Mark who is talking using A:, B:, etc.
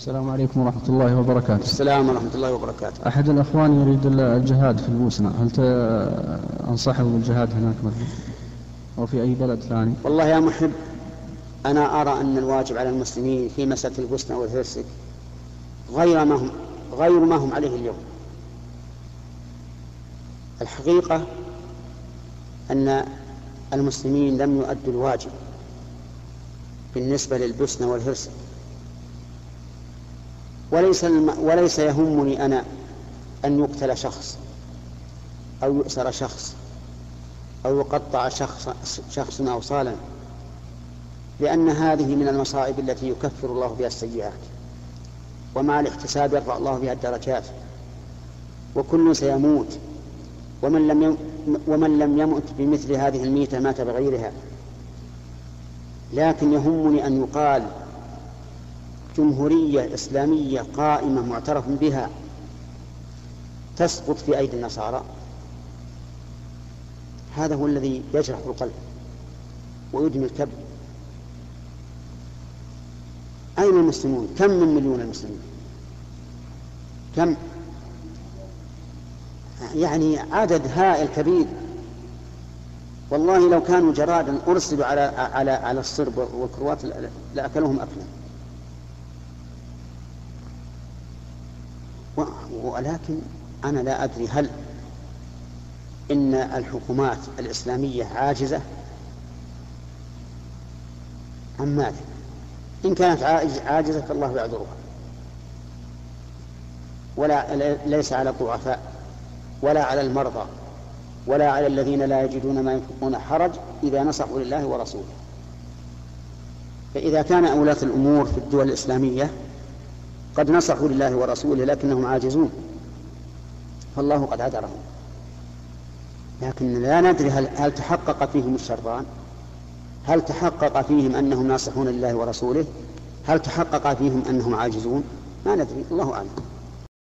A: السلام عليكم ورحمة الله وبركاته.
B: السلام ورحمة الله وبركاته.
A: أحد الأخوان يريد الجهاد في البوسنة هل أنصحه بالجهاد هناك مثلا أو في أي بلد ثاني؟
B: والله يا محب أنا أرى أن الواجب على المسلمين في مسألة البوسنة والهرسك غير ما هم غير ما هم عليه اليوم. الحقيقة أن المسلمين لم يؤدوا الواجب بالنسبة للبوسنة والهرسك وليس الم... وليس يهمني أنا أن يقتل شخص أو يؤسر شخص أو يقطع شخص شخص أوصالا لأن هذه من المصائب التي يكفر الله بها السيئات ومع الاحتساب يرفع الله بها الدرجات وكل سيموت ومن لم يم... ومن لم يمت بمثل هذه الميتة مات بغيرها لكن يهمني أن يقال جمهورية إسلامية قائمة معترف بها تسقط في أيدي النصارى هذا هو الذي يجرح القلب ويدمي الكبد أين المسلمون؟ كم من مليون المسلمين؟ كم؟ يعني عدد هائل كبير والله لو كانوا جرادا أرسلوا على على على الصرب والكروات لأكلوهم أكلا ولكن أنا لا أدري هل إن الحكومات الإسلامية عاجزة أم ماذا؟ إن كانت عاجزة فالله يعذرها ولا ليس على الضعفاء ولا على المرضى ولا على الذين لا يجدون ما ينفقون حرج إذا نصحوا لله ورسوله فإذا كان أولاة الأمور في الدول الإسلامية قد نصحوا لله ورسوله لكنهم عاجزون. فالله قد عذرهم. لكن لا ندري هل, هل تحقق فيهم الشرطان؟ هل تحقق فيهم أنهم ناصحون لله ورسوله؟ هل تحقق فيهم أنهم عاجزون؟ ما ندري. الله أعلم.